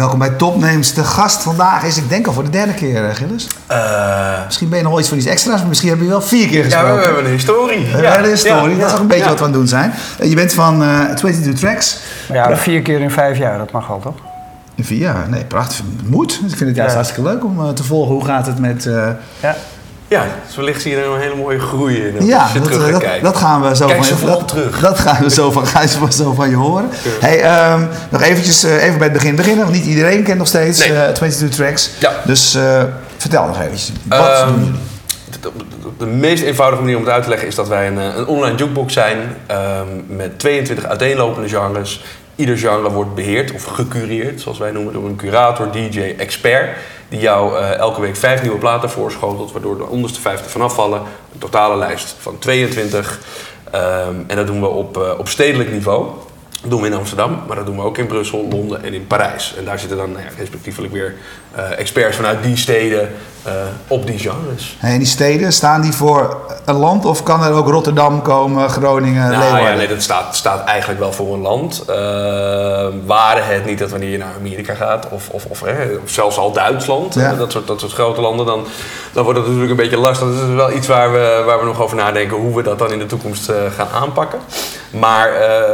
Welkom bij Topnames. De gast vandaag is, ik denk al voor de derde keer, eh, Gilles. Uh, misschien ben je nog wel iets van iets extra's, maar misschien heb je wel vier keer ja, gesproken. we hebben een historie. We ja. hebben een historie, Ja, dat is ja, ook een beetje ja. wat we aan het doen zijn. Eh, je bent van eh 22 Tracks. Ja, vier keer in vijf jaar, dat mag al toch? In vier jaar, nee, prachtig. Het moet. Ik vind het juist Ja. hartstikke leuk om eh, te volgen. Hoe gaat het met... eh, Ja. Ja, dus wellicht zie je er een hele mooie groei in. als ja, je dat, terug eh, dat, kijken. dat gaan we zo Kijk van je dat, terug. Dat gaan we zo van, gaan we zo van je horen. Hey, ehm, nog eventjes eh, even bij het begin beginnen. Want niet iedereen kent nog steeds Nee. eh 22 Tracks. Ja. Dus eh, vertel nog eventjes. Wat doen jullie? De, de- meest eenvoudige manier om het uit te leggen is dat wij een, eh, een online jukebox zijn ehm, met 22 uiteenlopende genres. Ieder genre wordt beheerd of gecureerd, zoals wij noemen, door een curator, DJ, expert. Die jou eh, elke week vijf nieuwe platen voorschotelt, waardoor de onderste vijf er vanaf vallen. Een totale lijst van 22. Ehm, en dat doen we op, eh, op stedelijk niveau. Dat doen we in Amsterdam, maar dat doen we ook in Brussel, Londen en in Parijs. En daar zitten dan nou ja, respectievelijk weer eh, experts vanuit die steden eh, op die genres. En die steden, staan die voor een land of kan er ook Rotterdam komen, Groningen, Nou Leeuwarden? ja, nee, dat staat, staat eigenlijk wel voor een land. Uh, waren het niet dat wanneer je naar Amerika gaat, of, of, of, zelfs al Duitsland, Ja. dat, soort, dat soort grote landen, dan, dan wordt het natuurlijk een beetje lastig. Dat is wel iets waar we, waar we nog over nadenken hoe we dat dan in de toekomst gaan aanpakken. Maar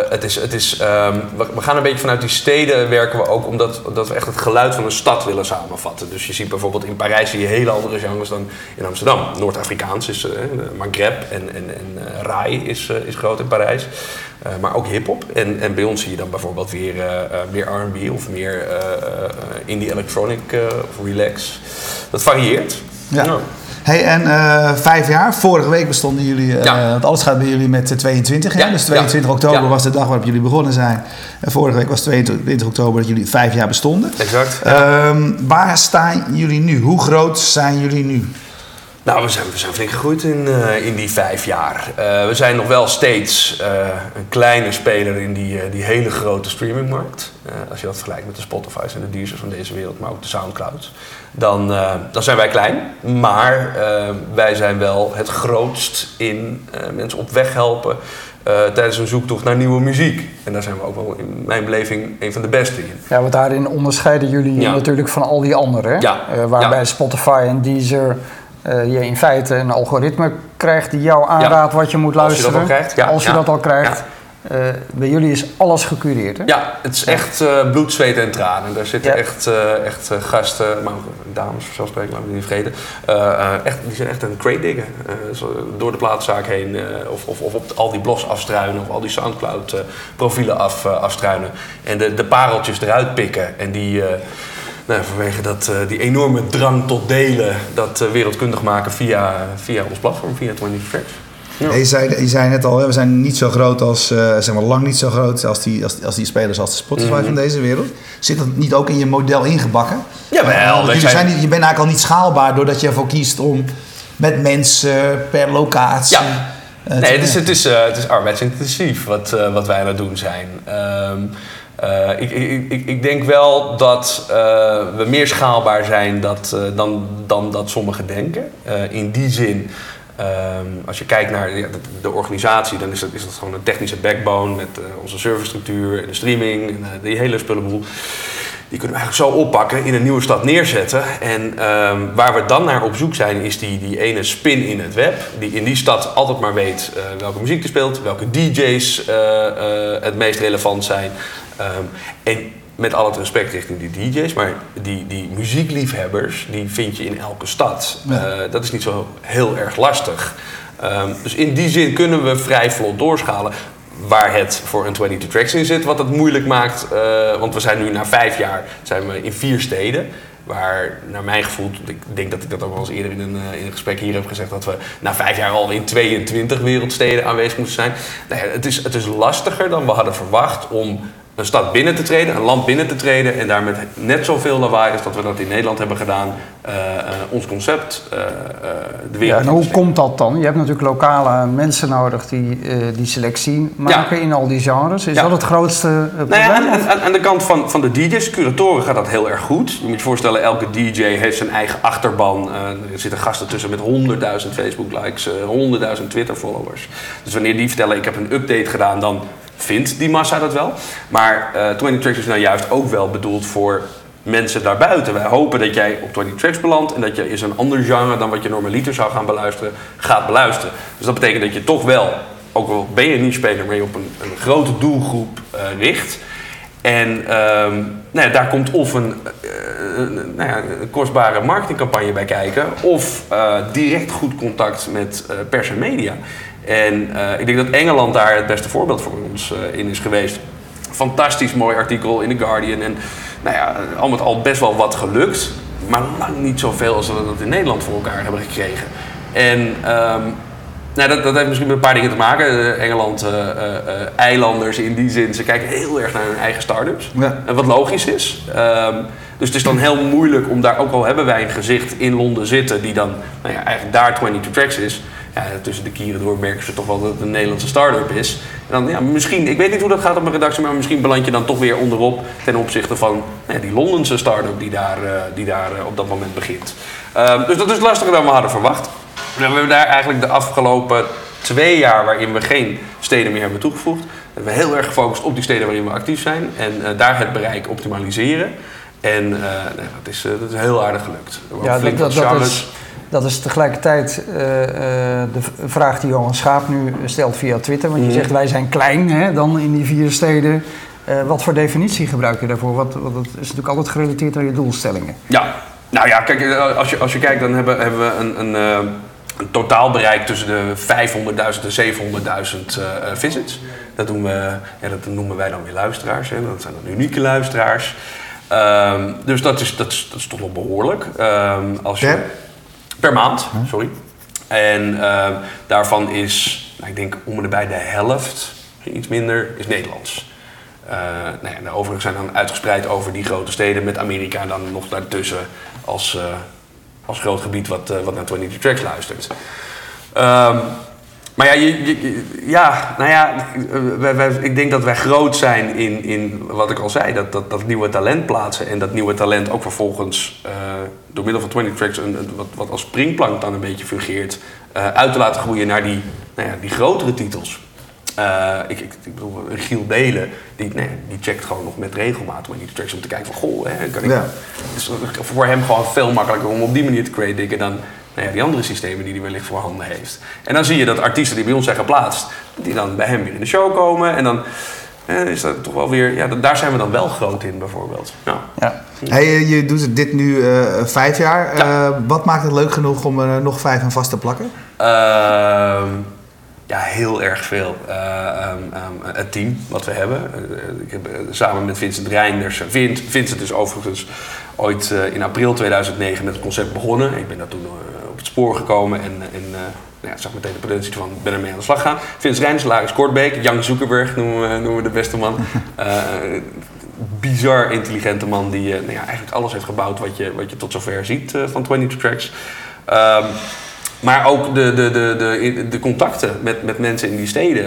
het is, het is, ehm, we, we gaan een beetje vanuit die steden werken we ook omdat dat we echt het geluid van een stad willen samenvatten. Dus je ziet bijvoorbeeld in Parijs zie je hele andere genres dan in Amsterdam. Noord-Afrikaans is eh, Maghreb en, en, en eh, Rai is, eh, is groot in Parijs. Maar ook hip-hop. En, en bij ons zie je dan bijvoorbeeld weer meer RB of meer indie electronic of relax. Dat varieert. Ja. Nou, Hey, en eh, vijf jaar, vorige week bestonden jullie, eh, Ja. want alles gaat bij jullie met eh, 22. Hè? Ja, Dus 22 ja, oktober was de dag waarop jullie begonnen zijn. En vorige week was 22 oktober dat jullie vijf jaar bestonden. exact. Ehm, waar staan jullie nu? Hoe groot zijn jullie nu? Nou, we zijn, we zijn flink gegroeid in, eh, in die vijf jaar. Eh, we zijn nog wel steeds eh, een kleine speler in die, die hele grote streamingmarkt. Als je dat vergelijkt met de Spotify's en de Deezers van deze wereld, maar ook de Soundclouds. Dan, dan zijn wij klein. Maar wij zijn wel het grootst in mensen op weg helpen tijdens een zoektocht naar nieuwe muziek. En daar zijn we ook wel in mijn beleving een van de beste in. Ja, want daarin onderscheiden jullie Ja. natuurlijk van al die anderen. Ja. Waarbij Ja. Spotify en Deezer eh, je in feite een algoritme krijgt die jou aanraadt wat je moet Als je dat luisteren. al krijgt, ja, Als je dat al krijgt. Eh, bij jullie is alles gecureerd, hè? Ja, het is echt eh, bloed, zweet en tranen. Daar zitten Ja. echt, echt gasten, maar ook dames vanzelfsprekend, laten we niet vergeten. Echt, die zijn echt een crate diggen. Zo door de platenzaak heen, of, of, of op al die blogs afstruinen, of al die Soundcloud profielen af, afstruinen. En de, de pareltjes eruit pikken. En die, nou, vanwege dat, eh, die enorme drang tot delen, dat eh, wereldkundig maken via, via ons platform, via 20 Tracks. Ja. Hey, Je, zei, je zei net al, we zijn niet zo groot als, eh, zeg maar lang niet zo groot als die, als, als die spelers als de Spotify Mhm. van deze wereld. Zit dat niet ook in je model ingebakken? Jawel, jullie zijn- je bent eigenlijk al niet schaalbaar doordat je ervoor kiest om met mensen per locatie. Ja. te Nee, het is, het is, het is arbeidsintensief wat, wat wij aan het doen zijn. Ehm, eh, ik, ik, ik, ik denk wel dat eh, we meer schaalbaar zijn dat, eh, dan, dan dat sommigen denken. In die zin, ehm, als je kijkt naar de, organisatie, dan is dat, is dat gewoon een technische backbone met onze servicestructuur en de streaming en die hele spullenboel. Die kunnen we eigenlijk zo oppakken, in een nieuwe stad neerzetten. En ehm, waar we dan naar op zoek zijn, is die, die ene spin in het web. Die in die stad altijd maar weet welke muziek er speelt, welke DJ's het meest relevant zijn. Ehm, en met al het respect richting die DJ's, maar die, die muziekliefhebbers, die vind je in elke stad. Ja. Eh, dat is niet zo heel erg lastig. Ehm, dus in die zin kunnen we vrij vlot doorschalen. Waar het voor een 22 tracks in zit, wat het moeilijk maakt. eh, want we zijn nu na vijf jaar zijn we in vier steden. Waar naar mijn gevoel, ik denk dat ik dat ook wel eens eerder in een, eh, in een gesprek hier heb gezegd, dat we na vijf jaar al in 22 wereldsteden aanwezig moeten zijn. Nou ja, het, is, het is lastiger dan we hadden verwacht om een stad binnen te treden, een land binnen te treden en daar met net zoveel lawaai als dat we dat in Nederland hebben gedaan, eh, eh, ons concept eh, de Ja, wereld en in hoe komt dat dan? Je hebt natuurlijk lokale mensen nodig die die selectie maken in al die genres. Is Ja. dat het grootste probleem? Nou ja, aan, of- aan, aan de kant van, van de DJ's, curatoren gaat dat heel erg goed. Je moet je voorstellen, elke DJ heeft zijn eigen achterban. Er zitten gasten tussen met 100.000 Facebook-likes, eh, 100.000 Twitter-followers. Dus wanneer die vertellen, ik heb een update gedaan, dan vindt die massa dat wel. Maar eh 20 Tracks is nou juist ook wel bedoeld voor mensen daarbuiten. Wij hopen dat jij op 20 Tracks belandt en dat je eens een ander genre dan wat je normaliter zou gaan beluisteren, gaat beluisteren. Dus dat betekent dat je toch wel, ook al ben je niet speler, maar je op een, een grote doelgroep uh, richt. En um, nou daar komt of een, uh, nou ja, een kostbare marketingcampagne bij kijken, of uh, direct goed contact met pers en media. En ik denk dat Engeland daar het beste voorbeeld voor ons in is geweest. Fantastisch mooi artikel in The Guardian. En nou ja, al met al best wel wat gelukt. Maar lang niet zoveel als we dat in Nederland voor elkaar hebben gekregen. En um, nou, dat, dat heeft misschien met een paar dingen te maken. Engeland, uh, uh, eilanders in die zin, ze kijken heel erg naar hun eigen start-ups. Ja. En wat logisch is. Um, dus het is dan heel moeilijk om daar, ook al hebben wij een gezicht in Londen zitten, die dan nou ja, eigenlijk daar 22 Tracks is. Ja, tussen de kieren door merken ze toch wel dat het een Nederlandse start-up is. En dan, ja, misschien, ik weet niet hoe dat gaat op een redactie, maar misschien beland je dan toch weer onderop ten opzichte van nou die Londense start-up die daar, uh, die daar uh, op dat moment begint. Uh, dus dat is lastiger dan we hadden verwacht. We hebben daar eigenlijk de afgelopen twee jaar, waarin we geen steden meer hebben toegevoegd, hebben we heel erg gefocust op die steden waarin we actief zijn en uh, daar het bereik optimaliseren. En nee, dat, is, dat is heel aardig gelukt. Ja, dat, dat, dat, is, dat is tegelijkertijd uh, de vraag die Johan Schaap nu stelt via Twitter. Want je mm. zegt wij zijn klein hè, dan in die vier steden. wat voor definitie gebruik je daarvoor? Wat, wat, dat is natuurlijk altijd gerelateerd aan je doelstellingen. Ja, nou ja, kijk, als je, als je kijkt dan hebben, hebben we een, een, een totaalbereik tussen de 500.000 en 700.000 visits. Dat, doen we, ja, dat noemen wij dan weer luisteraars. Hè. Dat zijn dan unieke luisteraars. Um, dus dat is, dat, is, dat is toch wel behoorlijk. Um, als je, per? maand, sorry. En uh, daarvan is, nou, ik denk om en bij de helft, iets minder, is Nederlands. Uh, nou ja, de overigen zijn dan uitgespreid over die grote steden met Amerika dan nog daartussen als, uh, als groot gebied wat, wat naar 22 Tracks luistert. Um, maar ja, je, je, ja, nou ja, wij, wij, ik denk dat wij groot zijn in, in wat ik al zei, dat, dat, dat nieuwe talent plaatsen. En dat nieuwe talent ook vervolgens uh, door middel van 20 tracks, een, wat, wat als springplank dan een beetje fungeert, uh, uit te laten groeien naar die, nou ja, die grotere titels. Uh, ik, ik, ik, bedoel, Giel Delen, die, nee, die checkt gewoon nog met regelmaat maar die tracks om te kijken van, goh, hè, kan ik... Ja. Het is voor hem gewoon veel makkelijker om op die manier te crediten dan nou ja, die andere systemen die hij wellicht voorhanden heeft. En dan zie je dat artiesten die bij ons zijn geplaatst, die dan bij hem weer in de show komen. En dan eh, is dat toch wel weer, ja, daar zijn we dan wel groot in bijvoorbeeld. Ja. ja. Hey, je doet dit nu uh, vijf jaar. Ja. Uh, wat maakt het leuk genoeg om er nog vijf aan vast te plakken? ja, heel erg veel. Um, um, het team wat we hebben. ik heb samen met Vincent Reinders. Vint, Vincent is overigens ooit in april 2009 met het concept begonnen. Ik ben daar toen op het spoor gekomen en, en uh, nou ja, zag meteen de potentie van ben ermee aan de slag gaan. Vince Rijns, Laris Kortbeek, Jan Zuckerberg noemen we, noemen we de beste man. Uh, bizar intelligente man die nou ja, eigenlijk alles heeft gebouwd wat je, wat je tot zover ziet van 22 Tracks. Um, maar ook de, de, de, de, de contacten met, met mensen in die steden.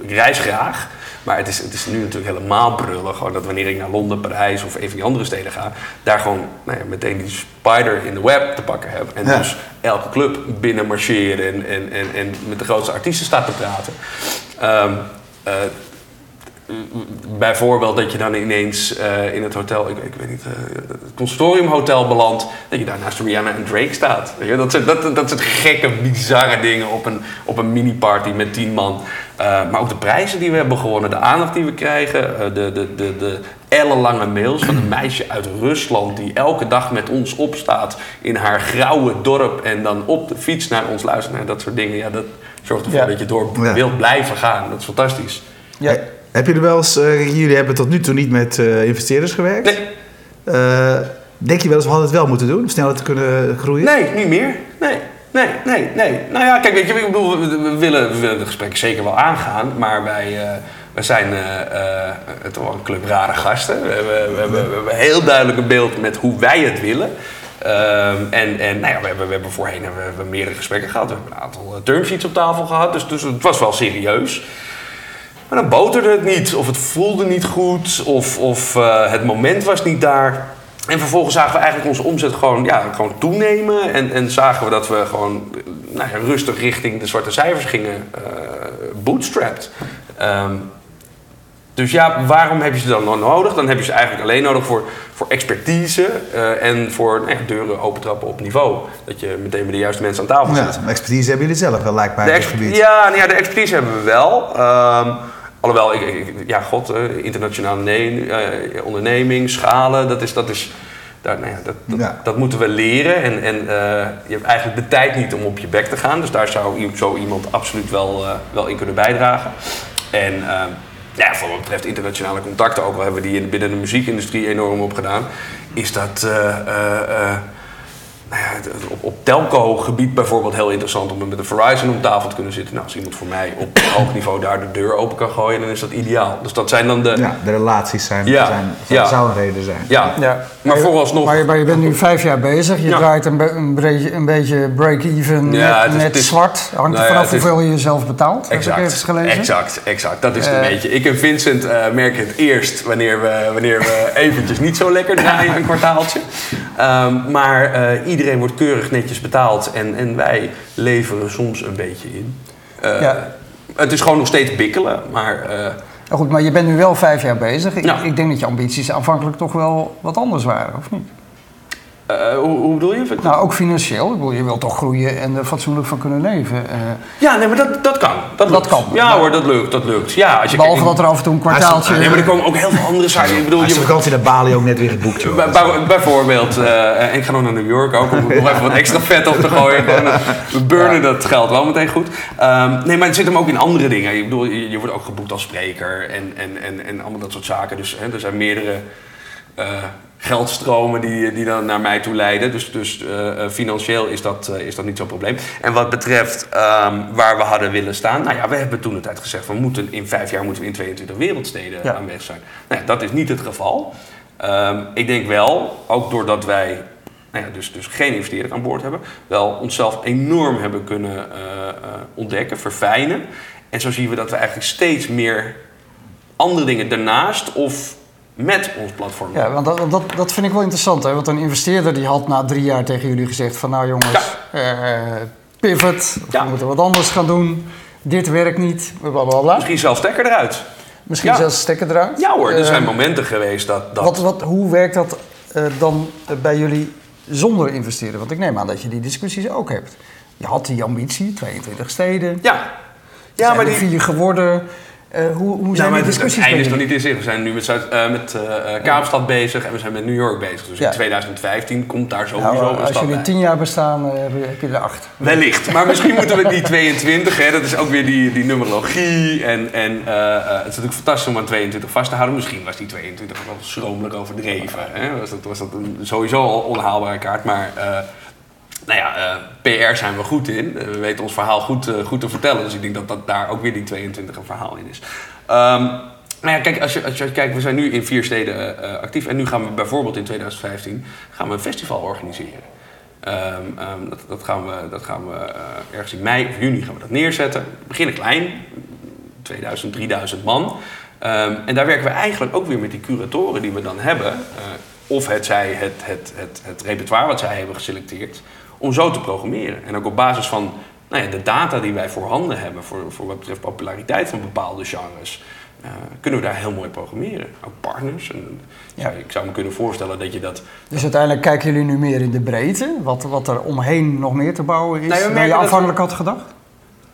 ik reis graag. Maar het is, het is nu natuurlijk helemaal brullen. Gewoon dat wanneer ik naar Londen, Parijs of een van die andere steden ga, daar gewoon nou ja, meteen die spider in de web te pakken heb. En ja. dus elke club binnen marcheren en, en, en, en met de grootste artiesten staat te praten. Um, uh, bijvoorbeeld dat je dan ineens uh, in het hotel, ik, ik weet niet, uh, het consortiumhotel belandt, dat je daar naast Rihanna en Drake staat. Weet je? Dat, zijn, dat, dat zijn gekke, bizarre dingen op een, op een mini-party met tien man. Uh, maar ook de prijzen die we hebben gewonnen, de aandacht die we krijgen, de, de, de, de ellenlange mails van een meisje uit Rusland die elke dag met ons opstaat in haar grauwe dorp en dan op de fiets naar ons luistert. Nou, dat soort dingen, ja, dat zorgt ervoor ja. dat je door wilt blijven gaan. Dat is fantastisch. Ja. Heb je er wel eens, uh, jullie hebben tot nu toe niet met uh, investeerders gewerkt? Nee. Uh, denk je wel eens, we hadden het wel moeten doen om sneller te kunnen groeien? Nee, niet meer. Nee. Nee, nee, nee. Nou ja, kijk, weet je, ik bedoel, we, we willen, we willen het gesprek zeker wel aangaan, maar wij, wij zijn toch wel een club rare gasten. We hebben, we, hebben, we heel duidelijk een beeld met hoe wij het willen. Um, en en nou ja, we, hebben, we hebben voorheen hebben we, hebben meerdere gesprekken gehad. We hebben een aantal termsheets op tafel gehad, dus, dus het was wel serieus. Maar dan boterde het niet, of het voelde niet goed, of, of uh, het moment was niet daar. En vervolgens zagen we eigenlijk onze omzet gewoon, ja, gewoon toenemen. En, en zagen we dat we gewoon nou ja, rustig richting de zwarte cijfers gingen uh, bootstrapped. Um, Dus ja, waarom heb je ze dan nog nodig? Dan heb je ze eigenlijk alleen nodig voor, voor expertise eh, en voor nou ja, deuren opentrappen op niveau. Dat je meteen met de juiste mensen aan tafel Ja, zit. maar expertise hebben jullie zelf wel, lijkt mij, De op dit ex- gebied. ja, nou ja, de expertise hebben we wel. Ehm, alhoewel, ik, ik- ja, god, eh, internationale ne- eh, onderneming, schalen, dat is... Dat is daar, nou ja, dat, dat, Ja. dat moeten we leren. En, en eh, je hebt eigenlijk de tijd niet om op je bek te gaan. Dus daar zou i- zo iemand absoluut wel, eh, wel in kunnen bijdragen. En ehm, ja, voor wat betreft internationale contacten, ook al hebben we die in- binnen de muziekindustrie enorm opgedaan, is dat eh, eh, eh, nou ja, op, op telco-gebied bijvoorbeeld heel interessant om met de Verizon om tafel te kunnen zitten. Nou, als iemand voor mij op hoog niveau daar de deur open kan gooien, dan is dat ideaal. Dus dat zijn dan de. Ja, de relaties zijn, Ja, zijn, ja. zou een reden zijn. Ja, Ja. maar vooralsnog. Maar je, maar je bent nu vijf jaar bezig. Je Ja. draait een, be- een, beetje, een beetje break-even, Ja, net, is- net het is- zwart. Hangt Nou er ja, vanaf hoeveel je jezelf betaalt, heb ik Exact, even gelezen. exact, exact. Dat is het Eh. een beetje. Ik en Vincent eh, merken het eerst wanneer we, wanneer we eventjes niet zo lekker draaien, een kwartaaltje. Ehm, maar eh, iedereen wordt keurig netjes betaald en, en wij leveren soms een beetje in. Eh, Ja. Het is gewoon nog steeds bikkelen, maar eh, Nou goed, maar je bent nu wel vijf jaar bezig. Ik, Ja. ik denk dat je ambities aanvankelijk toch wel wat anders waren, of niet? Eh, hoe, hoe bedoel je? Nou, ook financieel. Ik bedoel, je wilt toch groeien en er fatsoenlijk van kunnen leven. eh, Ja, nee, maar dat, dat kan. Dat, Dat kan. Ja Maar- hoor, dat lukt. Dat lukt. Ja, als je behalve dat er af en toe een kwartaaltje... Nee, maar er komen ook heel veel andere zaken. Ik bedoel, je, de vakantie naar Bali ook net weer geboekt, joh. Bij- bij- bijvoorbeeld, eh, ik ga nog naar New York ook om nog even wat extra vet op te gooien. Eh, We burnen dat geld wel meteen goed. Ehm, nee, maar het zit hem ook in andere dingen. Ik bedoel, je, je wordt ook geboekt als spreker en, en, en, en allemaal dat soort zaken. Dus hè, er zijn meerdere eh, geldstromen die, die dan naar mij toe leiden. Dus, dus eh, eh, financieel is dat, is dat niet zo'n probleem. En wat betreft ehm, waar we hadden willen staan. Nou ja, we hebben toen de tijd gezegd, we moeten in vijf jaar moeten we in 22 wereldsteden Ja. aanwezig zijn. Nou ja, dat is niet het geval. Ehm, ik denk wel, ook doordat wij nou ja, dus, dus geen investeerder aan boord hebben, wel onszelf enorm hebben kunnen ontdekken, verfijnen. En zo zien we dat we eigenlijk steeds meer andere dingen daarnaast of met ons platform Ja, want dat, dat, dat vind ik wel interessant. Hè? Want een investeerder die had na drie jaar tegen jullie gezegd van... nou jongens, eh, pivot, Ja. we moeten wat anders gaan doen. Dit werkt niet. Misschien zelfs stekker eruit. Misschien Ja. zelfs stekker eruit. Ja hoor, er zijn Eh, momenten geweest dat... dat Wat, wat, hoe werkt dat eh, dan bij jullie zonder investeren? Want ik neem aan dat je die discussies ook hebt. Je had die ambitie, 22 steden. ja, Ja, maar die... vier geworden. Eh, hoe hoe zijn maar die het, het discussies einde is nog jullie? niet in zicht. We zijn nu met, Zuid, eh, met eh, Kaapstad bezig en we zijn met New York bezig. Dus Ja. in 2015 komt daar sowieso Nou, een als stad jullie bij. tien jaar bestaan, heb je- er acht. Wellicht. Maar misschien moeten we die 22, hè, dat is ook weer die, die numerologie. En, en het is natuurlijk fantastisch om aan 22 vast te houden. Misschien was die 22 wel schromelijk overdreven. Hè? Was dat, was dat een, sowieso al onhaalbare kaart. Maar nou ja, eh, PR zijn we goed in. Eh, we weten ons verhaal goed, eh, goed te vertellen. Dus ik denk dat, dat daar ook weer die 22 een verhaal in is. Ehm, nou ja, kijk, als je, als je kijkt, we zijn nu in vier steden actief. En nu gaan we bijvoorbeeld in 2015 gaan we een festival organiseren. Ehm, ehm, dat, dat gaan we, dat gaan we ergens in mei of juni gaan we dat neerzetten. We beginnen klein, 2000, 3000 man. En daar werken we eigenlijk ook weer met die curatoren die we dan hebben. of het zij het, het, het, het repertoire wat zij hebben geselecteerd. Om zo te programmeren. En ook op basis van nou ja, de data die wij voorhanden hebben. Voor, voor wat betreft populariteit van bepaalde genres. eh, kunnen we daar heel mooi programmeren. Ook partners. En, Ja. Ik zou me kunnen voorstellen dat je dat Dus uiteindelijk kijken jullie nu meer in de breedte, wat, wat er omheen nog meer te bouwen is, Nou, dan je dat aanvankelijk had gedacht?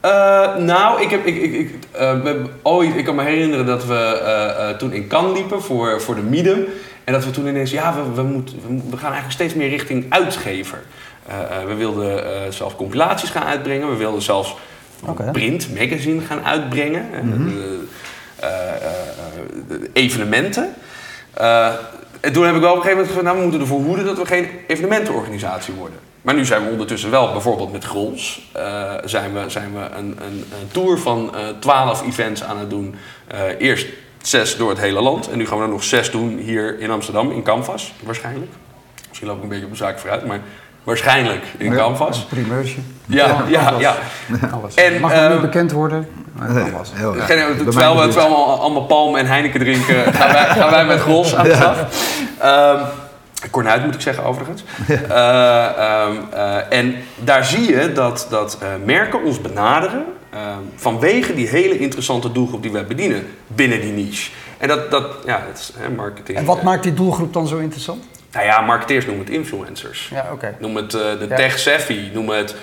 Eh, nou, ik, heb, ik, ik, ik, eh, we hebben ooit, ik kan me herinneren dat we eh, toen in Cannes liepen voor, voor de Medium. En dat we toen ineens, ja, we, we, we, gaan eigenlijk steeds meer richting uitgever. We wilden zelfs compilaties gaan uitbrengen. We wilden zelfs Oké. print, magazine gaan uitbrengen. Eh, evenementen. En toen heb ik wel op een gegeven moment gezegd, nou, we moeten ervoor hoeden dat we geen evenementenorganisatie worden. Maar nu zijn we ondertussen wel, bijvoorbeeld met Grols, eh, zijn we, zijn we een, een, een tour van eh, twaalf events aan het doen. Eh, eerst zes door het hele land en nu gaan we er nog zes doen hier in Amsterdam, in Canvas, waarschijnlijk. Misschien loop ik een beetje op de zaak vooruit, maar waarschijnlijk in Canvas. Een primeurtje. Ja, ja, ja. Alles. En, Mag nog eh, niet bekend worden, maar Nee, heel raar. Terwijl, we, terwijl we allemaal palm en Heineken drinken, gaan wij, gaan wij met Gros aan de slag. Ehm Cornuit moet ik zeggen overigens. Eh, ehm, eh, en daar zie je dat, dat eh, merken ons benaderen Ehm, vanwege die hele interessante doelgroep die wij bedienen binnen die niche. En dat, dat ja, het is hè, marketing. En wat maakt die doelgroep dan zo interessant? Nou ja, marketeers noemen het influencers. Ja, oké. Noem het de Ja. tech savvy. Noem het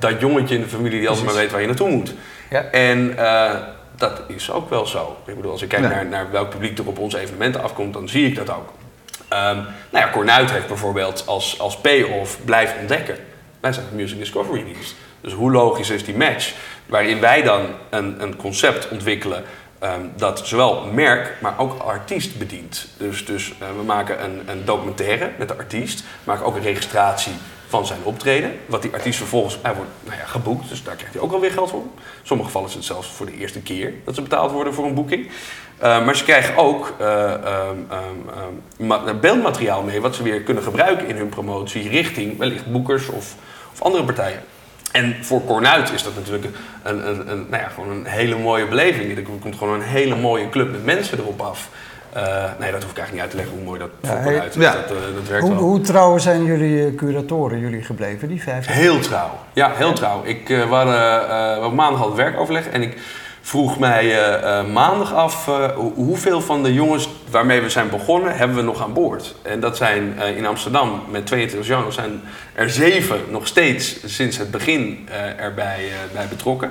dat jongetje in de familie die altijd maar weet waar je naartoe moet. Ja. En dat is ook wel zo. Ik bedoel, als ik kijk naar, naar welk publiek er op onze evenementen afkomt, dan zie ik dat ook. Ehm nou ja, Cornuit heeft bijvoorbeeld als, als payoff blijf ontdekken. Wij zijn Music Discovery dienst. Dus hoe logisch is die match? Waarin wij dan een, een concept ontwikkelen ehm, dat zowel merk, maar ook artiest bedient. Dus, dus eh, we maken een, een documentaire met de artiest, maken ook een registratie van zijn optreden. Wat die artiest vervolgens, hij wordt nou ja, geboekt, dus daar krijgt hij ook wel weer geld voor. In sommige gevallen is het zelfs voor de eerste keer dat ze betaald worden voor een boeking. Uh, maar ze krijgen ook uh, ma beeldmateriaal mee wat ze weer kunnen gebruiken in hun promotie richting wellicht boekers of, of andere partijen. En voor Cornuit is dat natuurlijk een, een, een, nou ja, gewoon een hele mooie beleving. Er komt gewoon een hele mooie club met mensen erop af. Uh, nee, dat hoef ik eigenlijk niet uit te leggen hoe mooi dat Ja, is. ja. Dat, uh, dat werkt Hoe, wel. hoe trouw zijn jullie eh, curatoren jullie gebleven, die vijf? Heel trouw. Ja, heel trouw. Ik, uh, we hadden maandag al het werkoverleg en ik vroeg mij maandag af hoe- hoeveel van de jongens waarmee we zijn begonnen hebben we nog aan boord. En dat zijn in Amsterdam met 22 genres zijn er zeven nog steeds sinds het begin erbij bij betrokken.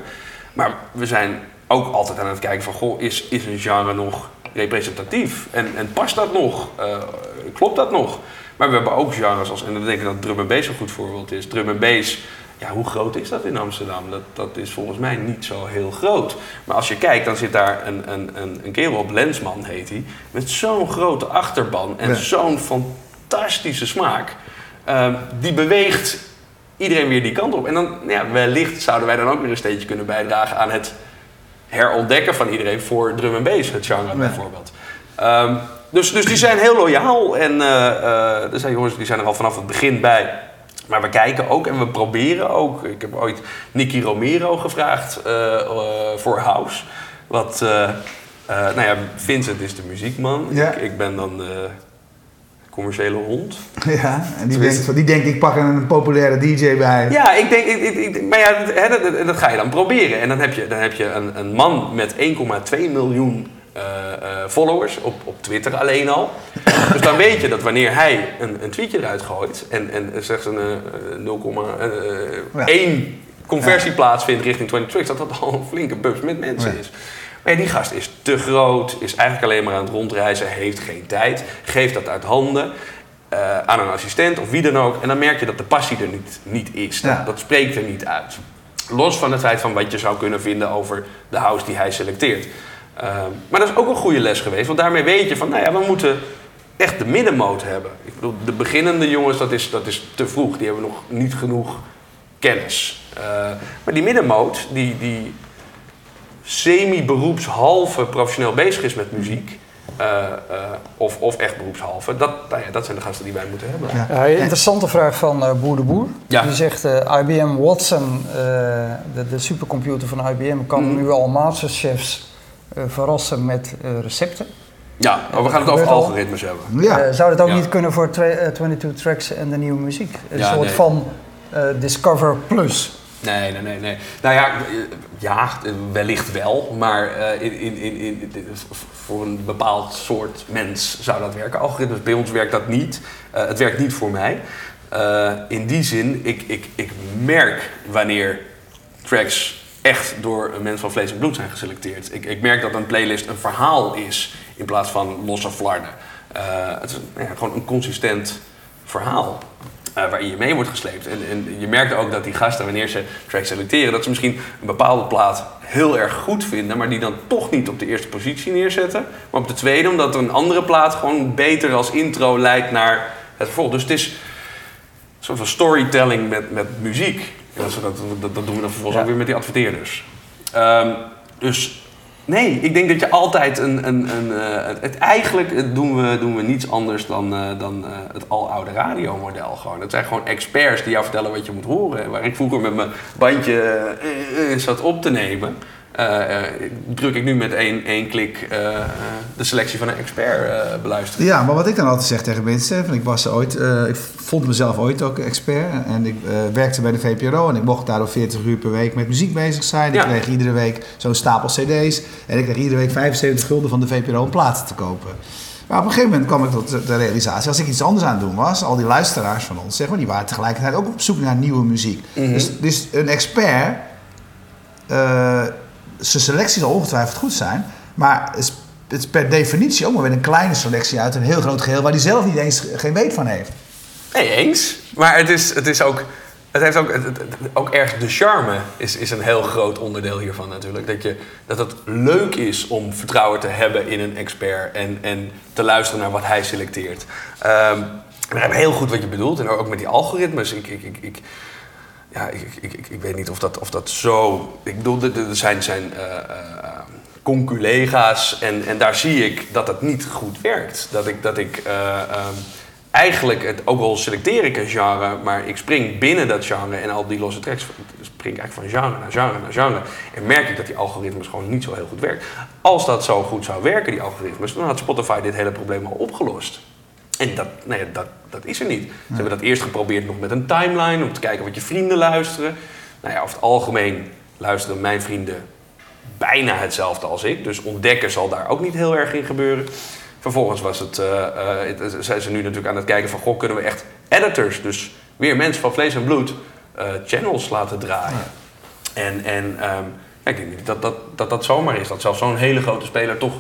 Maar we zijn ook altijd aan het kijken van goh, is, is een genre nog representatief? En, en past dat nog? Uh, klopt dat nog? Maar we hebben ook genres als, en dan denk ik dat drum en bass een goed voorbeeld is. Drum en bass, ja, hoe groot is dat in Amsterdam? Dat, dat is volgens mij niet zo heel groot. Maar als je kijkt, dan zit daar een, een, een, een kerel op, Lensman heet hij, met zo'n grote achterban en Ja. zo'n fantastische smaak. Ehm, die beweegt iedereen weer die kant op. En dan, ja, wellicht zouden wij dan ook weer een steentje kunnen bijdragen aan het herontdekken van iedereen voor drum en bass, het genre bijvoorbeeld. Ehm, dus, dus die zijn heel loyaal en eh, er zijn jongens die zijn er al vanaf het begin bij. Maar we kijken ook en we proberen ook. Ik heb ooit Nicky Romero gevraagd eh, voor House. Wat, nou ja, Vincent is de muziekman. Ja. Ik, ik ben dan commerciële hond. Ja, en die denkt, van- die denkt ik pak een populaire DJ bij. Ja, ik denk, ik, ik, maar ja, dat, hè, dat, dat- ga je dan proberen. En dan heb je, dan heb je een, een man met 1,2 miljoen eh, followers op, op Twitter alleen al. dus dan weet je dat wanneer hij een, een tweetje eruit gooit en, en slechts een eh, 0,1 conversie plaatsvindt richting 20 tricks, dat dat al een flinke bubs met mensen Ja. is. Maar ja, die gast is te groot, is eigenlijk alleen maar aan het rondreizen, heeft geen tijd, geeft dat uit handen eh, aan een assistent of wie dan ook. En dan merk je dat de passie er niet, niet is. Ja. Dat, dat spreekt er niet uit. Los van het feit van wat je zou kunnen vinden over de house die hij selecteert. Ehm, maar dat is ook een goede les geweest, want daarmee weet je van, nou ja, we moeten echt de middenmoot hebben. Ik bedoel, de beginnende jongens, dat is, dat is te vroeg. Die hebben nog niet genoeg kennis. Eh, maar die middenmoot, die, die semi-beroepshalve professioneel bezig is met muziek, eh, eh, of, of echt beroepshalve, dat, nou ja, dat zijn de gasten die wij moeten hebben. Ja. Interessante vraag van eh, Boer de Boer. Ja. Die zegt, eh, IBM Watson, eh, de, de supercomputer van IBM, kan Mhm. nu al masterchefs eh, verrassen met eh, recepten. Ja, maar we gaan het over al. algoritmes hebben. Ja. Eh, zou dat ook Ja. niet kunnen voor twee- eh, 22 Tracks en de nieuwe muziek? Een Ja, soort nee. van eh, Discover Plus. Nee, nee, nee, nee. Nou ja, wellicht wel, maar eh, in, in, in, in, voor een bepaald soort mens zou dat werken. Algoritmes, bij ons werkt dat niet. Eh, het werkt niet voor mij. Eh, in die zin, ik, ik, ik merk wanneer tracks echt door een mens van vlees en bloed zijn geselecteerd. Ik, ik merk dat een playlist een verhaal is in plaats van losse flarden. Het is ja, gewoon een consistent verhaal. Eh, waarin je mee wordt gesleept. En, en je merkt ook dat die gasten, wanneer ze tracks selecteren, dat ze misschien een bepaalde plaat heel erg goed vinden, maar die dan toch niet op de eerste positie neerzetten, maar op de tweede, omdat een andere plaat gewoon beter als intro leidt naar het vervolg. Dus het is een soort van storytelling met, met muziek. En dat, dat, dat, doen we dan vervolgens Ja. ook weer met die adverteerders. Ehm, dus nee, ik denk dat je altijd een. een, een eh, het, eigenlijk doen we, doen we niets anders dan, eh, dan eh, het aloude radiomodel. Gewoon. Het zijn gewoon experts die jou vertellen wat je moet horen. Waar ik vroeger met mijn bandje zat op te nemen. Eh, eh, druk ik nu met één, één klik eh, de selectie van een expert beluisteren. Ja, maar wat ik dan altijd zeg tegen mensen, van ik was ooit, ik vond mezelf ooit ook expert en ik werkte bij de VPRO en ik mocht daardoor 40 uur per week met muziek bezig zijn. Ja. Ik kreeg iedere week zo'n stapel cd's en ik kreeg iedere week 75 gulden van de VPRO om platen te kopen. Maar op een gegeven moment kwam ik tot de- realisatie, als ik iets anders aan het doen was, al die luisteraars van ons, zeg maar, die waren tegelijkertijd ook op zoek naar nieuwe muziek. Mhm. dus, dus een expert, eh, zijn selectie zal ongetwijfeld goed zijn, maar het is, het per definitie ook maar weer een kleine selectie uit een heel groot geheel waar hij zelf niet eens geen weet van heeft. Nee, eens. Maar het is, het is ook. Het heeft ook, het, ook erg de charme is, is een heel groot onderdeel hiervan natuurlijk. Dat, je, dat het leuk is om vertrouwen te hebben in een expert en, en te luisteren naar wat hij selecteert. Ehm ik heel goed wat je bedoelt en ook met die algoritmes. Ik, ik, ik, ja, ik, ik, ik, ik weet niet of dat, of dat zo. Ik bedoel, er zijn, zijn eh, eh, conculega's en, en daar zie ik dat het niet goed werkt. Dat ik, dat ik eh, ehm, eigenlijk, het, ook al selecteer ik een genre, maar ik spring binnen dat genre en al die losse tracks spring ik eigenlijk van genre naar genre naar genre. En merk ik dat die algoritmes gewoon niet zo heel goed werken. Als dat zo goed zou werken, die algoritmes, dan had Spotify dit hele probleem al opgelost. En dat, nee, dat, dat is er niet. Ze hebben dat eerst geprobeerd nog met een timeline, om te kijken wat je vrienden luisteren. Nou ja, over het algemeen luisteren mijn vrienden bijna hetzelfde als ik. Dus ontdekken zal daar ook niet heel erg in gebeuren. Vervolgens was het, het- zijn ze nu natuurlijk aan het kijken van... Goh, kunnen we echt editors, dus weer mensen van vlees en bloed... eh, channels laten draaien. En, en ehm, ja, ik denk niet dat dat, dat dat zomaar is. Dat zelfs zo'n hele grote speler toch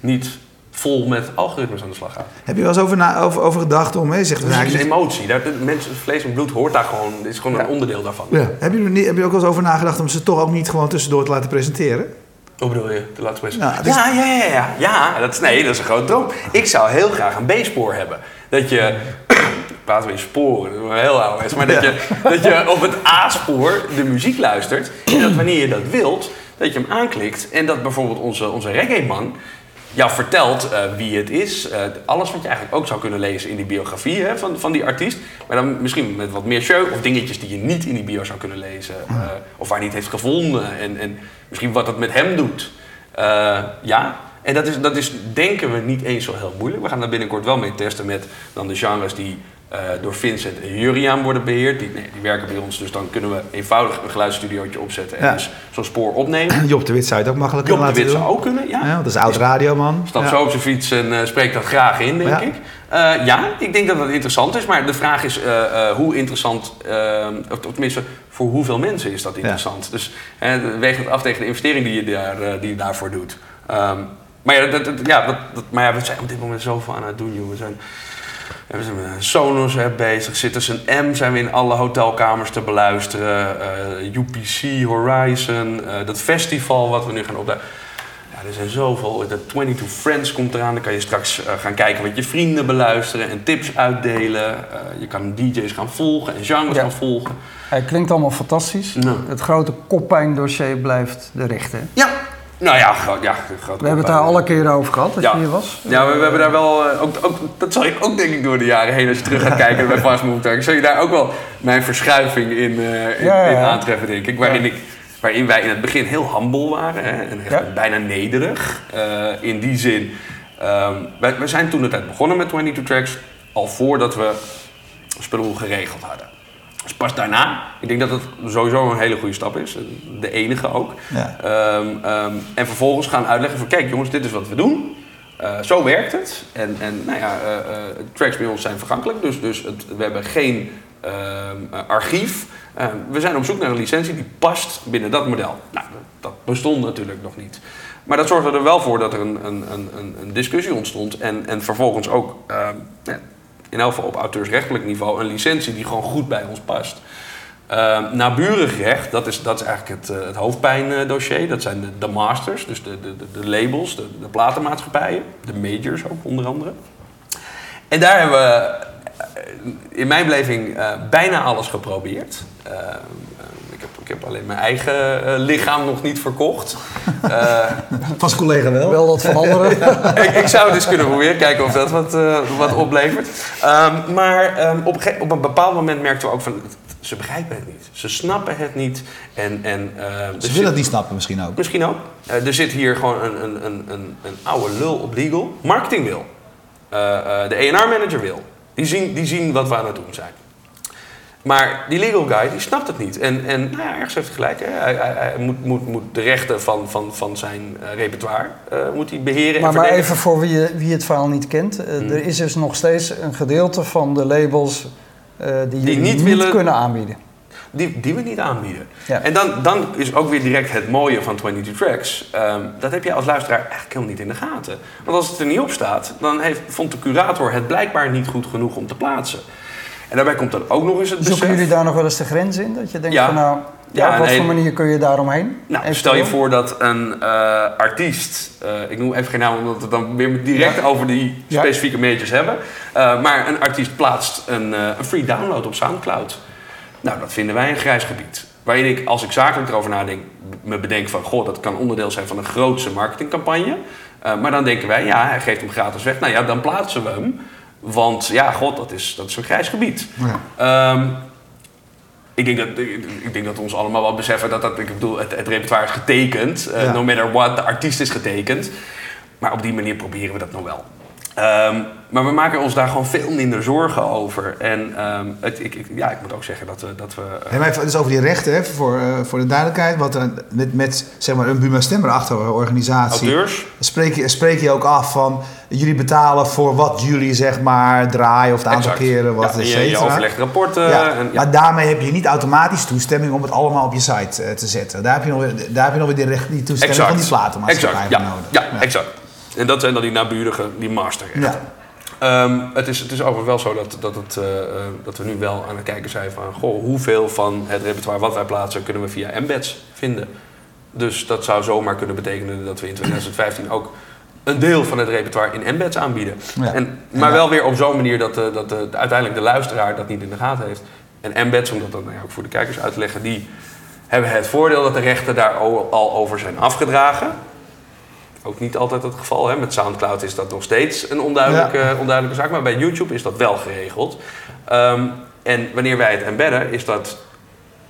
niet vol met algoritmes aan de slag gaat. Heb je wel eens over, na, over, over gedacht om, hè, zegt, Muziek nou, is ik- emotie. Daar, mensen, vlees en bloed hoort daar gewoon... Dit is gewoon een onderdeel daarvan. ja. heb, je er niet, heb je ook wel eens over nagedacht om ze toch ook niet gewoon tussendoor te laten presenteren? Hoe bedoel je? De laatste mensen? Nou, het is- ja, ja, ja, ja. Ja, dat is, nee, dat is een grote droom. Ik zou heel graag een B-spoor hebben. Dat je... Praten we in sporen, dat is wel heel ouderwets. Maar dat, Ja. je, dat je op het A-spoor de muziek luistert. En dat wanneer je dat wilt, dat je hem aanklikt. En dat bijvoorbeeld onze, onze reggae-man jou vertelt eh, wie het is. Eh, alles wat je eigenlijk ook zou kunnen lezen in die biografie hè, van, van die artiest. Maar dan misschien met wat meer show of dingetjes die je niet in die bio zou kunnen lezen. eh, of waar hij het heeft gevonden. En, en misschien wat het met hem doet. Ja, en dat is, dat is denken we niet eens zo heel moeilijk. We gaan daar binnenkort wel mee testen met dan de genres die door Vincent en Juriaan worden beheerd. Die, nee, die werken bij ons, dus dan kunnen we eenvoudig een geluidsstudiootje opzetten en Ja. dus zo'n spoor opnemen. Job de Wit zou het ook makkelijk Job de Wit laten zou doen. ook kunnen, ja. Dat is oud radioman. Stap Ja. zo op zijn fiets en eh, spreekt dat graag in, denk ik. Eh, ja, ik denk dat dat interessant is. Maar de vraag is eh, eh, hoe interessant, eh, of tenminste voor hoeveel mensen is dat interessant. Dus eh, weeg het af tegen de investering die je, daar, eh, die je daarvoor doet. Ehm, maar ja, dat, dat- ja, dat, dat- maar ja, we zijn op dit moment zoveel aan het doen, joh. We zijn, we zijn met een Sonos app bezig. Citizen M zijn we in alle hotelkamers te beluisteren. Eh, UPC, Horizon, eh, dat festival wat we nu gaan opdagen. Ja, er zijn zoveel. De 22 Friends komt eraan. Dan kan je straks eh, gaan kijken wat je vrienden beluisteren en tips uitdelen. Je kan DJ's gaan volgen en genres Ja. gaan volgen. Hij klinkt allemaal fantastisch. Het grote koppijndossier blijft de rechte. Ja, nou ja, gro- ja groot We hebben het daar alle keren over gehad, als Ja. je hier was. Ja, we, we hebben daar wel, eh, ook, ook, dat zal je ook denk ik door de jaren heen, als je terug gaat kijken bij Fast Move Track, zul je daar ook wel mijn verschuiving in, eh, in, Ja, ja, ja. in aantreffen, denk ik. Waarin, ik, waarin wij in het begin heel humble waren hè, en echt bijna nederig. eh, in die zin, wij, wij zijn toen de tijd begonnen met 22 Tracks, al voordat we spullen geregeld hadden. Dus pas daarna, ik denk dat het sowieso een hele goede stap is. De enige ook. Ja. Ehm, ehm, en vervolgens gaan uitleggen van kijk jongens, dit is wat we doen. Eh, zo werkt het. En, en nou ja, eh, eh, tracks bij ons zijn vergankelijk. Dus, dus het, we hebben geen ehm, eh, archief. We zijn op zoek naar een licentie die past binnen dat model. Nou, dat, dat bestond natuurlijk nog niet. Maar dat zorgde er wel voor dat er een, een, een, een- discussie ontstond. En, en vervolgens ook in elk geval op auteursrechtelijk niveau een licentie die gewoon goed bij ons past. Uh, naburig recht, dat is, dat is eigenlijk het, eh, het hoofdpijndossier. Dat zijn de, de masters, dus de, de, de, labels, de, de platenmaatschappijen. De majors ook, onder andere. En daar hebben we eh, in mijn beleving eh, bijna alles geprobeerd. Ik, heb, alleen mijn eigen eh, lichaam nog niet verkocht. Eh, Van zijn collega wel. Wel dat van anderen. ik, ik zou het eens kunnen proberen, kijken of dat wat, eh, wat oplevert. Ehm, maar ehm, op, op een bepaald moment merkten we ook van... Ze begrijpen het niet. Ze snappen het niet. En, en, uh, ze willen zit, het niet snappen misschien ook. Misschien ook. Uh, er zit hier gewoon een, een, een, een, een oude lul op legal. Marketing wil. Uh, de ER-manager wil. Die zien, die zien wat we aan het doen zijn. Maar die legal guy, die snapt het niet. En, en nou ja, ergens heeft hij gelijk. Hè. Hij, hij, hij moet, moet, moet de rechten van, van, van zijn uh, repertoire uh, moet hij beheren maar, en maar even voor wie, wie het verhaal niet kent. Uh, hmm. Er is dus nog steeds een gedeelte van de labels die, die niet, willen, kunnen aanbieden. Die, die we niet aanbieden. Ja. En dan, dan is ook weer direct het mooie van 22 Tracks. Um, dat heb je als luisteraar eigenlijk helemaal niet in de gaten. Want als het er niet op staat, dan heeft, vond de curator het blijkbaar niet goed genoeg om te plaatsen. En daarbij komt dan ook nog eens het Zoeken besef... jullie daar nog wel eens de grens in? Dat je denkt Ja. van nou, ja, Ja, op wat nee. voor manier kun je daaromheen? Nou, stel je voor dat een eh, artiest, eh, ik noem even geen naam omdat we het dan weer direct over die specifieke majors hebben, eh, maar een artiest plaatst een, een free download op Soundcloud. Nou, dat vinden wij een grijs gebied. Waarin ik, als ik zakelijk erover nadenk, me bedenk van, goh, dat kan onderdeel zijn van een grootse marketingcampagne. Maar dan denken wij, ja, hij geeft hem gratis weg. Nou ja, dan plaatsen we hem. Want ja, god, dat is, dat is een grijs gebied. Ja. Ehm, ik, denk dat, ik, denk dat we ons allemaal wel beseffen dat dat, ik bedoel, het, het repertoire is getekend. eh, Ja. No matter what, de artiest is getekend. Maar op die manier proberen we dat nog wel. Ehm, maar we maken ons daar gewoon veel minder zorgen over. En ehm, het, ik, ik- ja, ik moet ook zeggen dat we... Dat we Hey, maar even, dus over die rechten, hè, voor, eh, voor de duidelijkheid. Wat er met, met zeg maar, een Buma Stemmer organisatie auteurs... spreek je, spreek je ook af van jullie betalen voor wat jullie zeg maar draaien of het aantal Exact. keren wat ja, et je, overlegt rapporten. Ja, En, ja. Maar daarmee heb je niet automatisch toestemming om het allemaal op je site eh, te zetten. Daar heb je nog, weer- daar heb je nog weer die, recht, die toestemming van die platenmaatschappij exact. Ja, nodig. ja, exact. En dat zijn dan die naburige, die masterrechten. Ja. Ehm, het, is, het is overigens wel zo dat, dat, het, eh, eh, dat we nu wel aan het kijken zijn van... Goh, hoeveel van het repertoire wat wij plaatsen kunnen we via embeds vinden. Dus dat zou zomaar kunnen betekenen dat we in 2015 ook een deel van het repertoire in embeds aanbieden. Ja. En, maar Ja. wel weer op zo'n manier dat, de, dat de, uiteindelijk de luisteraar dat niet in de gaten heeft. En embeds, om dat dan nou ja, ook voor de kijkers uit te leggen, die hebben het voordeel dat de rechten daar al over zijn afgedragen. Ook niet altijd het geval. Hè? Met Soundcloud is dat nog steeds een onduidelijke, onduidelijke zaak. Maar bij YouTube is dat wel geregeld. Ehm, en wanneer wij het embedden, is dat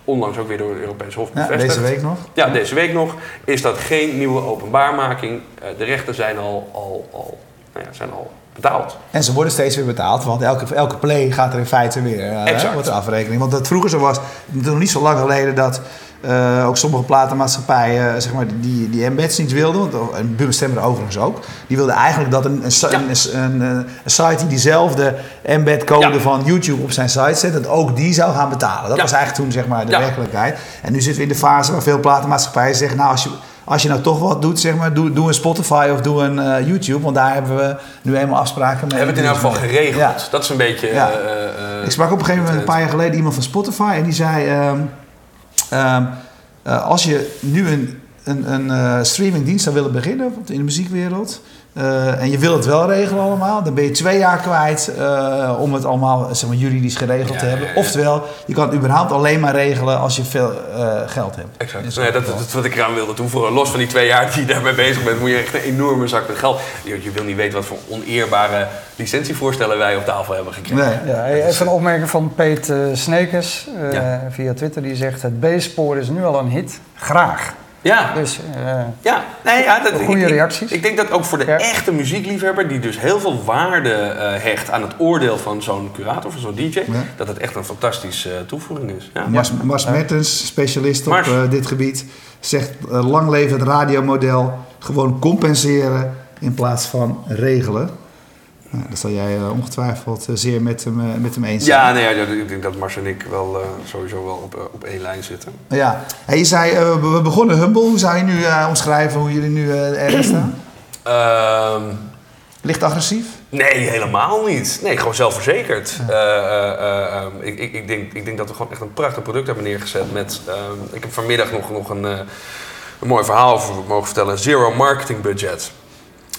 onlangs ook weer door het Europees Hof Ja, bevestigd. deze week nog. Ja, deze week nog is dat geen nieuwe openbaarmaking. Eh, de rechten zijn al, al, al, nou ja, zijn al betaald. En ze worden steeds weer betaald, want elke, elke play gaat er in feite weer Exact. hè, wordt er afrekening. Want dat vroeger zo was, nog niet zo lang geleden, dat eh, ook sommige platenmaatschappijen eh, zeg maar, die, die embeds niet wilden, want, en Buma Stemmer overigens ook, die wilden eigenlijk dat een, een, Ja. een, een, site die diezelfde embedcode Ja. van YouTube op zijn site zet, dat ook die zou gaan betalen. Dat Ja. was eigenlijk toen zeg maar, de werkelijkheid. En nu zitten we in de fase waar veel platenmaatschappijen zeggen, nou als je... Als je nou toch wat doet, zeg maar, doe, doe een Spotify of doe een eh, YouTube. Want daar hebben we nu eenmaal afspraken mee. We hebben het in elk geval geregeld. Ja. Dat is een beetje... Ja. Ik sprak op een gegeven moment een paar jaar geleden iemand van Spotify en die zei: ehm, ehm, eh, Als je nu een, een, een eh, streamingdienst zou willen beginnen in de muziekwereld. Eh, en je wil het wel regelen allemaal, dan ben je twee jaar kwijt eh, om het allemaal zeg maar, juridisch geregeld Ja, te hebben. ja, ja. Oftewel, je kan het überhaupt alleen maar regelen als je veel eh, geld hebt. Exact. Dus Nee, dat, dat is wat ik eraan wilde toevoegen. Los van die twee jaar die je daarmee bezig bent, moet je echt een enorme zak met geld. Je, je wil niet weten wat voor oneerbare licentievoorstellen wij op tafel hebben gekregen. Nee. Even een opmerking van Peet Snekers eh, Ja. via Twitter. Die zegt het B-spoor is nu al een hit. Graag. Ja, Dus eh, ja. Nee, ja dat, Goede ik- reacties. Ik, denk dat ook voor de Ja. echte muziekliefhebber, die dus heel veel waarde eh, hecht aan het oordeel van zo'n curator, van zo'n DJ, dat het echt een fantastische eh, toevoeging is. Ja. Mars, Mars Mertens, specialist op Mars. eh, dit gebied, zegt eh, lang leven het radiomodel. Gewoon compenseren in plaats van regelen. Nou, dat zal jij eh, ongetwijfeld eh, zeer met hem, eh, met hem eens zijn. Ja, nee, ja, ik denk dat Mars en ik wel sowieso wel op, op één lijn zitten. Ja. Hey, je zei, we begonnen Humble. Hoe zou je nu omschrijven hoe jullie nu erin staan? Ehm, Licht agressief? Nee, helemaal niet. Nee, gewoon zelfverzekerd. Eh, eh, eh, ehm, ik, ik, ik, denk, ik denk dat we gewoon echt een prachtig product hebben neergezet. Met, ehm, ik heb vanmiddag nog, nog een, een mooi verhaal over mogen vertellen. Zero marketing budget.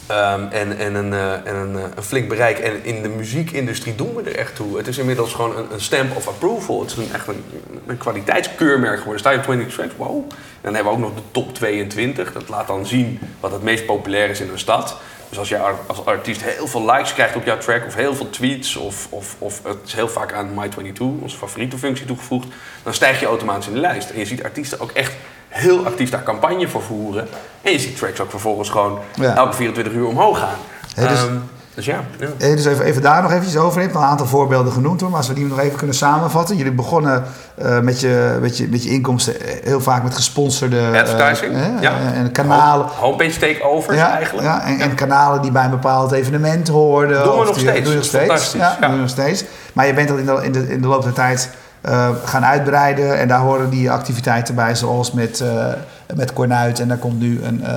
Ehm, en en, een, eh, en een, eh, een flink bereik. En in de muziekindustrie doen we er echt toe. Het is inmiddels gewoon een, stamp of approval. Het is een, echt een, kwaliteitskeurmerk geworden. Sta je op 20 tracks, wow. Dan hebben we ook nog de top 22. Dat laat dan zien wat het meest populair is in een stad. Dus als je als artiest heel veel likes krijgt op jouw track, of heel veel tweets, of, of, of het is heel vaak aan My22, onze favoriete functie, toegevoegd, dan stijg je automatisch in de lijst. En je ziet artiesten ook echt heel actief daar campagne voor voeren. En je ziet tracks ook vervolgens gewoon Ja. elke 24 uur omhoog gaan. Dus- Ehm, dus ja. ja. Eh, Dus even, even daar nog eventjes over. Je hebt al een aantal voorbeelden genoemd hoor. Maar als we die nog even kunnen samenvatten. Jullie begonnen eh, met, je, met, je, met je inkomsten eh, heel vaak met gesponsorde eh, Advertising, eh, ja. en kanalen. Home- Homepage takeovers Ja, eigenlijk. ja, en, en kanalen die bij een bepaald evenement hoorden. Doen we nog die- steeds. Doe je nog steeds. fantastisch, Ja, ja. doe je nog steeds. Maar je bent dat in de, in de, in de loop der tijd eh, gaan uitbreiden. En daar horen die activiteiten bij, zoals met, eh met Cornuit. En daar komt nu een, eh,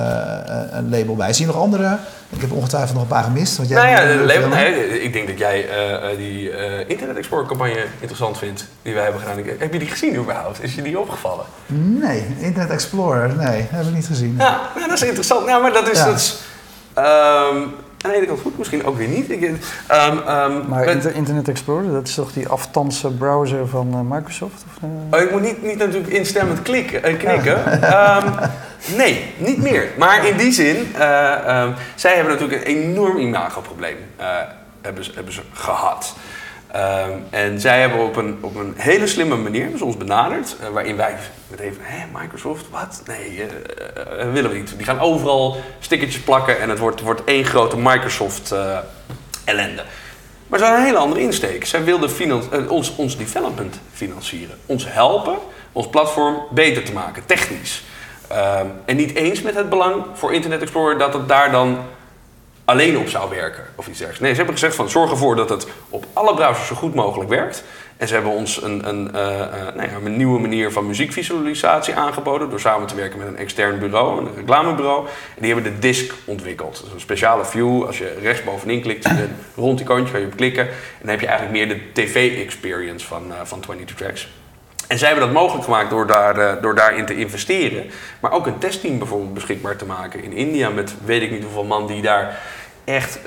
een label bij. Zie je nog andere? Ik heb ongetwijfeld nog een paar gemist. Want jij Nou ja, de label, veel. nee, ik denk dat jij die Internet Explorer campagne interessant vindt, die wij hebben gedaan. Heb je die gezien überhaupt? Is je die opgevallen? Nee, Internet Explorer, nee, heb ik niet gezien. Ja, nou, dat is interessant. Nou, maar dat is... Ja. Dat is ehm, aan de ene kant goed, misschien ook weer niet. Ik, ehm, ehm, Maar met- Internet Explorer, dat is toch die aftanse browser van eh, Microsoft? Of, eh? Oh, ik moet niet, niet natuurlijk instemmend klikken, eh, knikken. Ehm, nee, niet meer. Maar in die zin, zij hebben natuurlijk een enorm imagoprobleem hebben, hebben ze gehad. Ehm, en zij hebben op een, op een hele slimme manier ze ons benaderd, eh, waarin wij meteen van, hé, Microsoft, wat? Nee, eh, willen we niet. Die gaan overal stickertjes plakken en het wordt, wordt één grote Microsoft ellende. Maar ze hadden een hele andere insteek. Zij wilden ons, ons development financieren. Ons helpen ons platform beter te maken, technisch. Ehm, en niet eens met het belang voor Internet Explorer dat het daar dan alleen op zou werken of iets dergelijks. Nee, ze hebben gezegd van zorg ervoor dat het op alle browsers zo goed mogelijk werkt. En ze hebben ons een, een, eh, eh, nou ja, een nieuwe manier van muziekvisualisatie aangeboden door samen te werken met een extern bureau, een reclamebureau. En die hebben de disk ontwikkeld. Is een speciale view. Als je rechtsbovenin klikt, een rond icoontje, kan je op klikken. En dan heb je eigenlijk meer de tv-experience van, eh, van 22 Tracks. En zij hebben dat mogelijk gemaakt door, daar, door daarin te investeren. Maar ook een testteam bijvoorbeeld beschikbaar te maken in India met weet ik niet hoeveel man die daar echt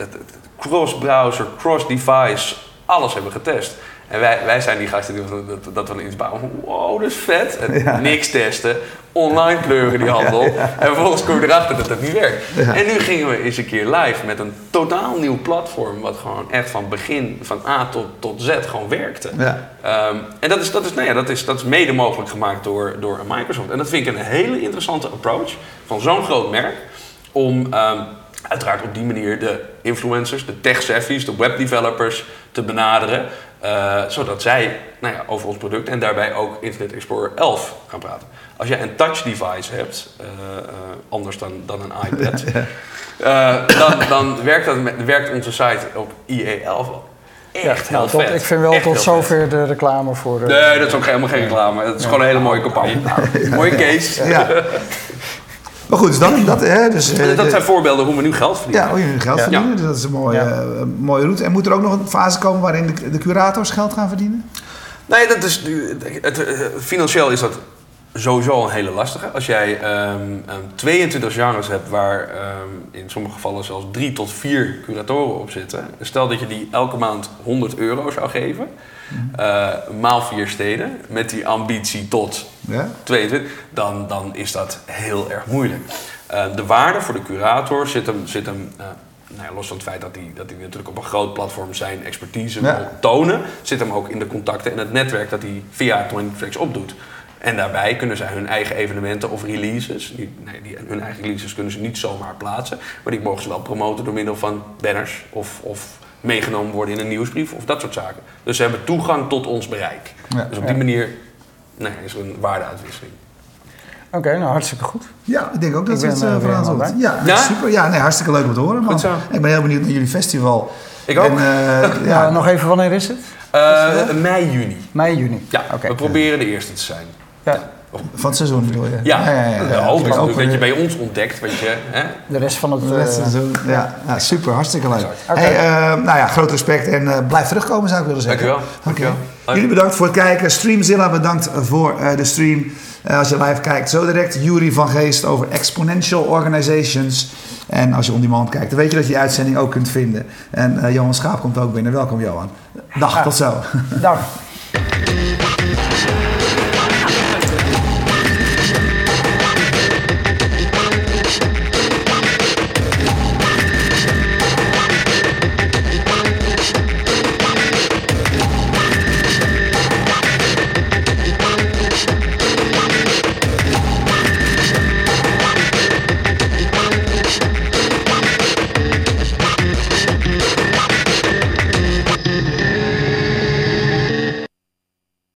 cross-browser, cross-device, alles hebben getest. En wij, wij zijn die gasten die dat, dat, we iets bouwen. Wow, dat is vet. En Niks testen. Online kleuren die handel. En vervolgens kom je erachter dat dat niet werkt. En nu gingen we eens een keer live met een totaal nieuw platform. Wat gewoon echt van begin, van A tot, tot Z gewoon werkte. Ehm, en dat is, dat, is, nou ja, dat, is, dat is mede mogelijk gemaakt door, door Microsoft. En dat vind ik een hele interessante approach van zo'n groot merk. Om ehm, uiteraard op die manier de influencers, de tech-savvies, de webdevelopers te benaderen. eh, zodat zij nou ja, over ons product en daarbij ook Internet Explorer 11 gaan praten. Als jij een touch device hebt, eh, eh, anders dan, dan een iPad, dan, dan werkt, dat met, werkt onze site op IE11 wel echt nou, heel tot- vet. ik vind wel Echt tot zover de reclame voor de... Nee, dat is ook helemaal geen reclame. Het is gewoon een hele mooie campagne. Mooie case. Maar goed, dus dat, dat, hè, dus, eh, Dat de- zijn voorbeelden hoe we nu geld verdienen. ja, hoe je geld Ja. verdienen. Dus dat is een mooie, Ja. eh, mooie route. En moet er ook nog een fase komen waarin de, de curators geld gaan verdienen? Nee, dat is, het, het- financieel is dat sowieso een hele lastige. Als jij ehm, ehm, 22 genres hebt waar ehm, in sommige gevallen zelfs drie tot vier curatoren op zitten. Stel dat je die elke maand 100 euro zou geven, eh, maal vier steden, met die ambitie tot Ja? 22, dan, dan is dat heel erg moeilijk. Eh, de waarde voor de curator zit hem, zit hem eh, nou ja, los van het feit dat die, dat die natuurlijk op een groot platform zijn expertise Ja. wil tonen, zit hem ook in de contacten en het netwerk dat hij via 20 Tracks opdoet. En daarbij kunnen zij hun eigen evenementen of releases, die, nee, die, hun eigen releases kunnen ze niet zomaar plaatsen, maar die mogen ze wel promoten door middel van banners of, of meegenomen worden in een nieuwsbrief of dat soort zaken. Dus ze hebben toegang tot ons bereik. Ja. Dus op die manier nee, is er een waardeuitwisseling. Oké, nou hartstikke goed. Ja, ik denk ook dat Ik het voor weer aan. Ja, Ja? super. Ja, nee, hartstikke leuk om te horen. Man. Ik ben heel benieuwd naar jullie festival. Ik ook. En, eh, Ja, ja, nog even, wanneer is het? Eh, mei, juni. Mei, juni. Ja, Oké. we proberen de eerste te zijn. Ja, van het seizoen bedoel je? Ja, ja, ja, Ook dat je bij ons ontdekt, weet je. Hè? de rest van het... eh, het seizoen. Ja, ja, super, hartstikke leuk. Hey, eh, nou ja, groot respect en eh, blijf terugkomen zou ik willen zeggen. Dankjewel. Dankjewel. Oké. Jullie bedankt voor het kijken. Streamzilla bedankt voor eh, de stream. Als je live kijkt, zo direct Jury van Geest over Exponential Organizations. En als je on demand kijkt, dan weet je dat je die uitzending ook kunt vinden. En eh, Johan Schaap komt ook binnen. Welkom Johan. Dag, tot zo. Dag.